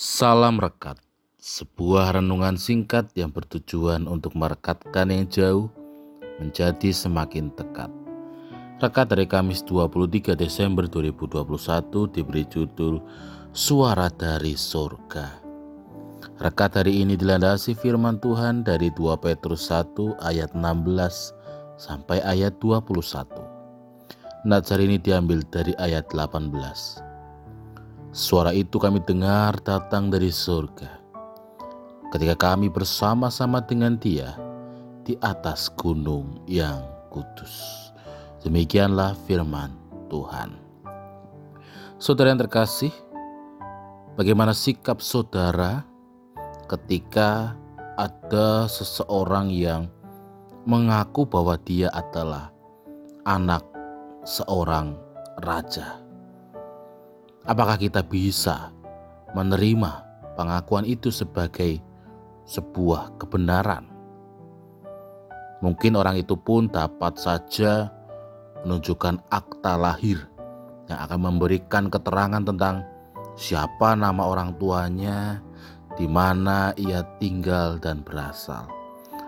Salam Rekat, sebuah renungan singkat yang bertujuan untuk merekatkan yang jauh menjadi semakin dekat. Rekat dari Kamis 23 Desember 2021 diberi judul Suara dari Surga. Rekat hari ini dilandasi firman Tuhan dari 2 Petrus 1 ayat 16 sampai ayat 21. Nazar ini diambil dari ayat 18. Suara itu kami dengar datang dari surga. Ketika kami bersama-sama dengan Dia di atas gunung yang kudus. Demikianlah firman Tuhan. Saudara yang terkasih, bagaimana sikap saudara ketika ada seseorang yang mengaku bahwa dia adalah anak seorang raja? Apakah kita bisa menerima pengakuan itu sebagai sebuah kebenaran? Mungkin orang itu pun dapat saja menunjukkan akta lahir yang akan memberikan keterangan tentang siapa nama orang tuanya, di mana ia tinggal dan berasal.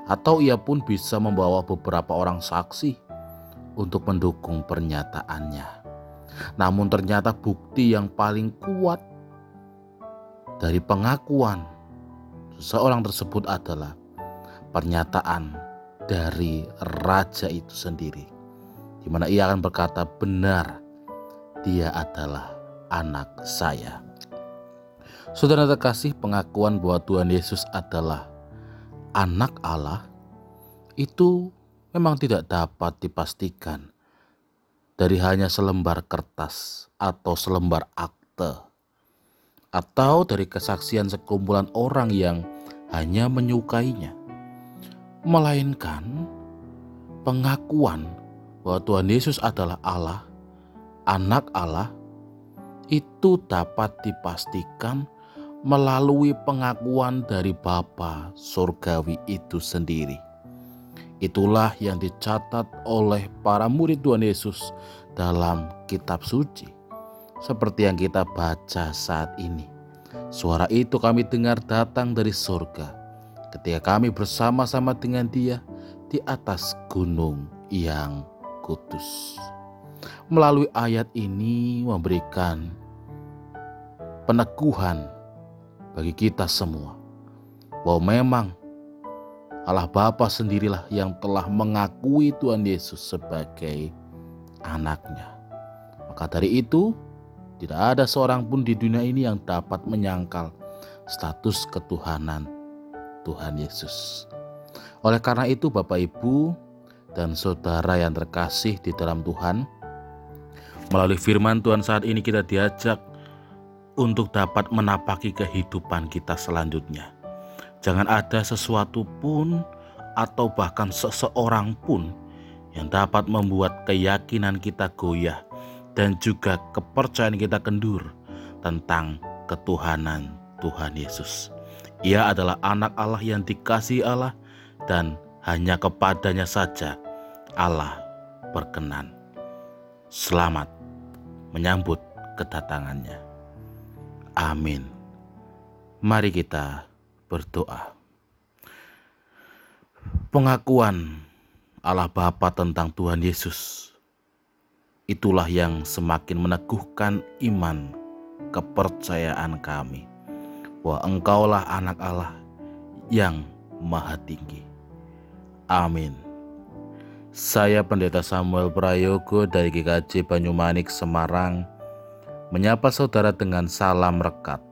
Atau ia pun bisa membawa beberapa orang saksi untuk mendukung pernyataannya. Namun ternyata bukti yang paling kuat dari pengakuan seseorang tersebut adalah pernyataan dari raja itu sendiri. Di mana ia akan berkata benar dia adalah anak saya. Saudara terkasih pengakuan bahwa Tuhan Yesus adalah anak Allah itu memang tidak dapat dipastikan dari hanya selembar kertas atau selembar akte, atau dari kesaksian sekumpulan orang yang hanya menyukainya, melainkan pengakuan bahwa Tuhan Yesus adalah Allah, Anak Allah, itu dapat dipastikan melalui pengakuan dari Bapa Surgawi itu sendiri. Itulah yang dicatat oleh para murid Tuhan Yesus dalam kitab suci. Seperti yang kita baca saat ini. Suara itu kami dengar datang dari surga ketika kami bersama-sama dengan dia di atas gunung yang kudus. Melalui ayat ini memberikan peneguhan bagi kita semua bahwa memang Allah Bapa sendirilah yang telah mengakui Tuhan Yesus sebagai anaknya. Maka dari itu, tidak ada seorang pun di dunia ini yang dapat menyangkal status ketuhanan Tuhan Yesus. Oleh karena itu, Bapak Ibu dan saudara yang terkasih di dalam Tuhan, melalui firman Tuhan saat ini kita diajak untuk dapat menapaki kehidupan kita selanjutnya Jangan ada sesuatu pun atau bahkan seseorang pun yang dapat membuat keyakinan kita goyah dan juga kepercayaan kita kendur tentang ketuhanan Tuhan Yesus. Ia adalah anak Allah yang dikasih Allah dan hanya kepadanya saja Allah berkenan. Selamat menyambut kedatangannya. Amin. Mari kita berdoa. Pengakuan Allah Bapa tentang Tuhan Yesus itulah yang semakin meneguhkan iman kepercayaan kami bahwa Engkaulah anak Allah yang maha tinggi. Amin. Saya Pendeta Samuel Prayogo dari GKJ Banyumanik Semarang menyapa saudara dengan salam rekat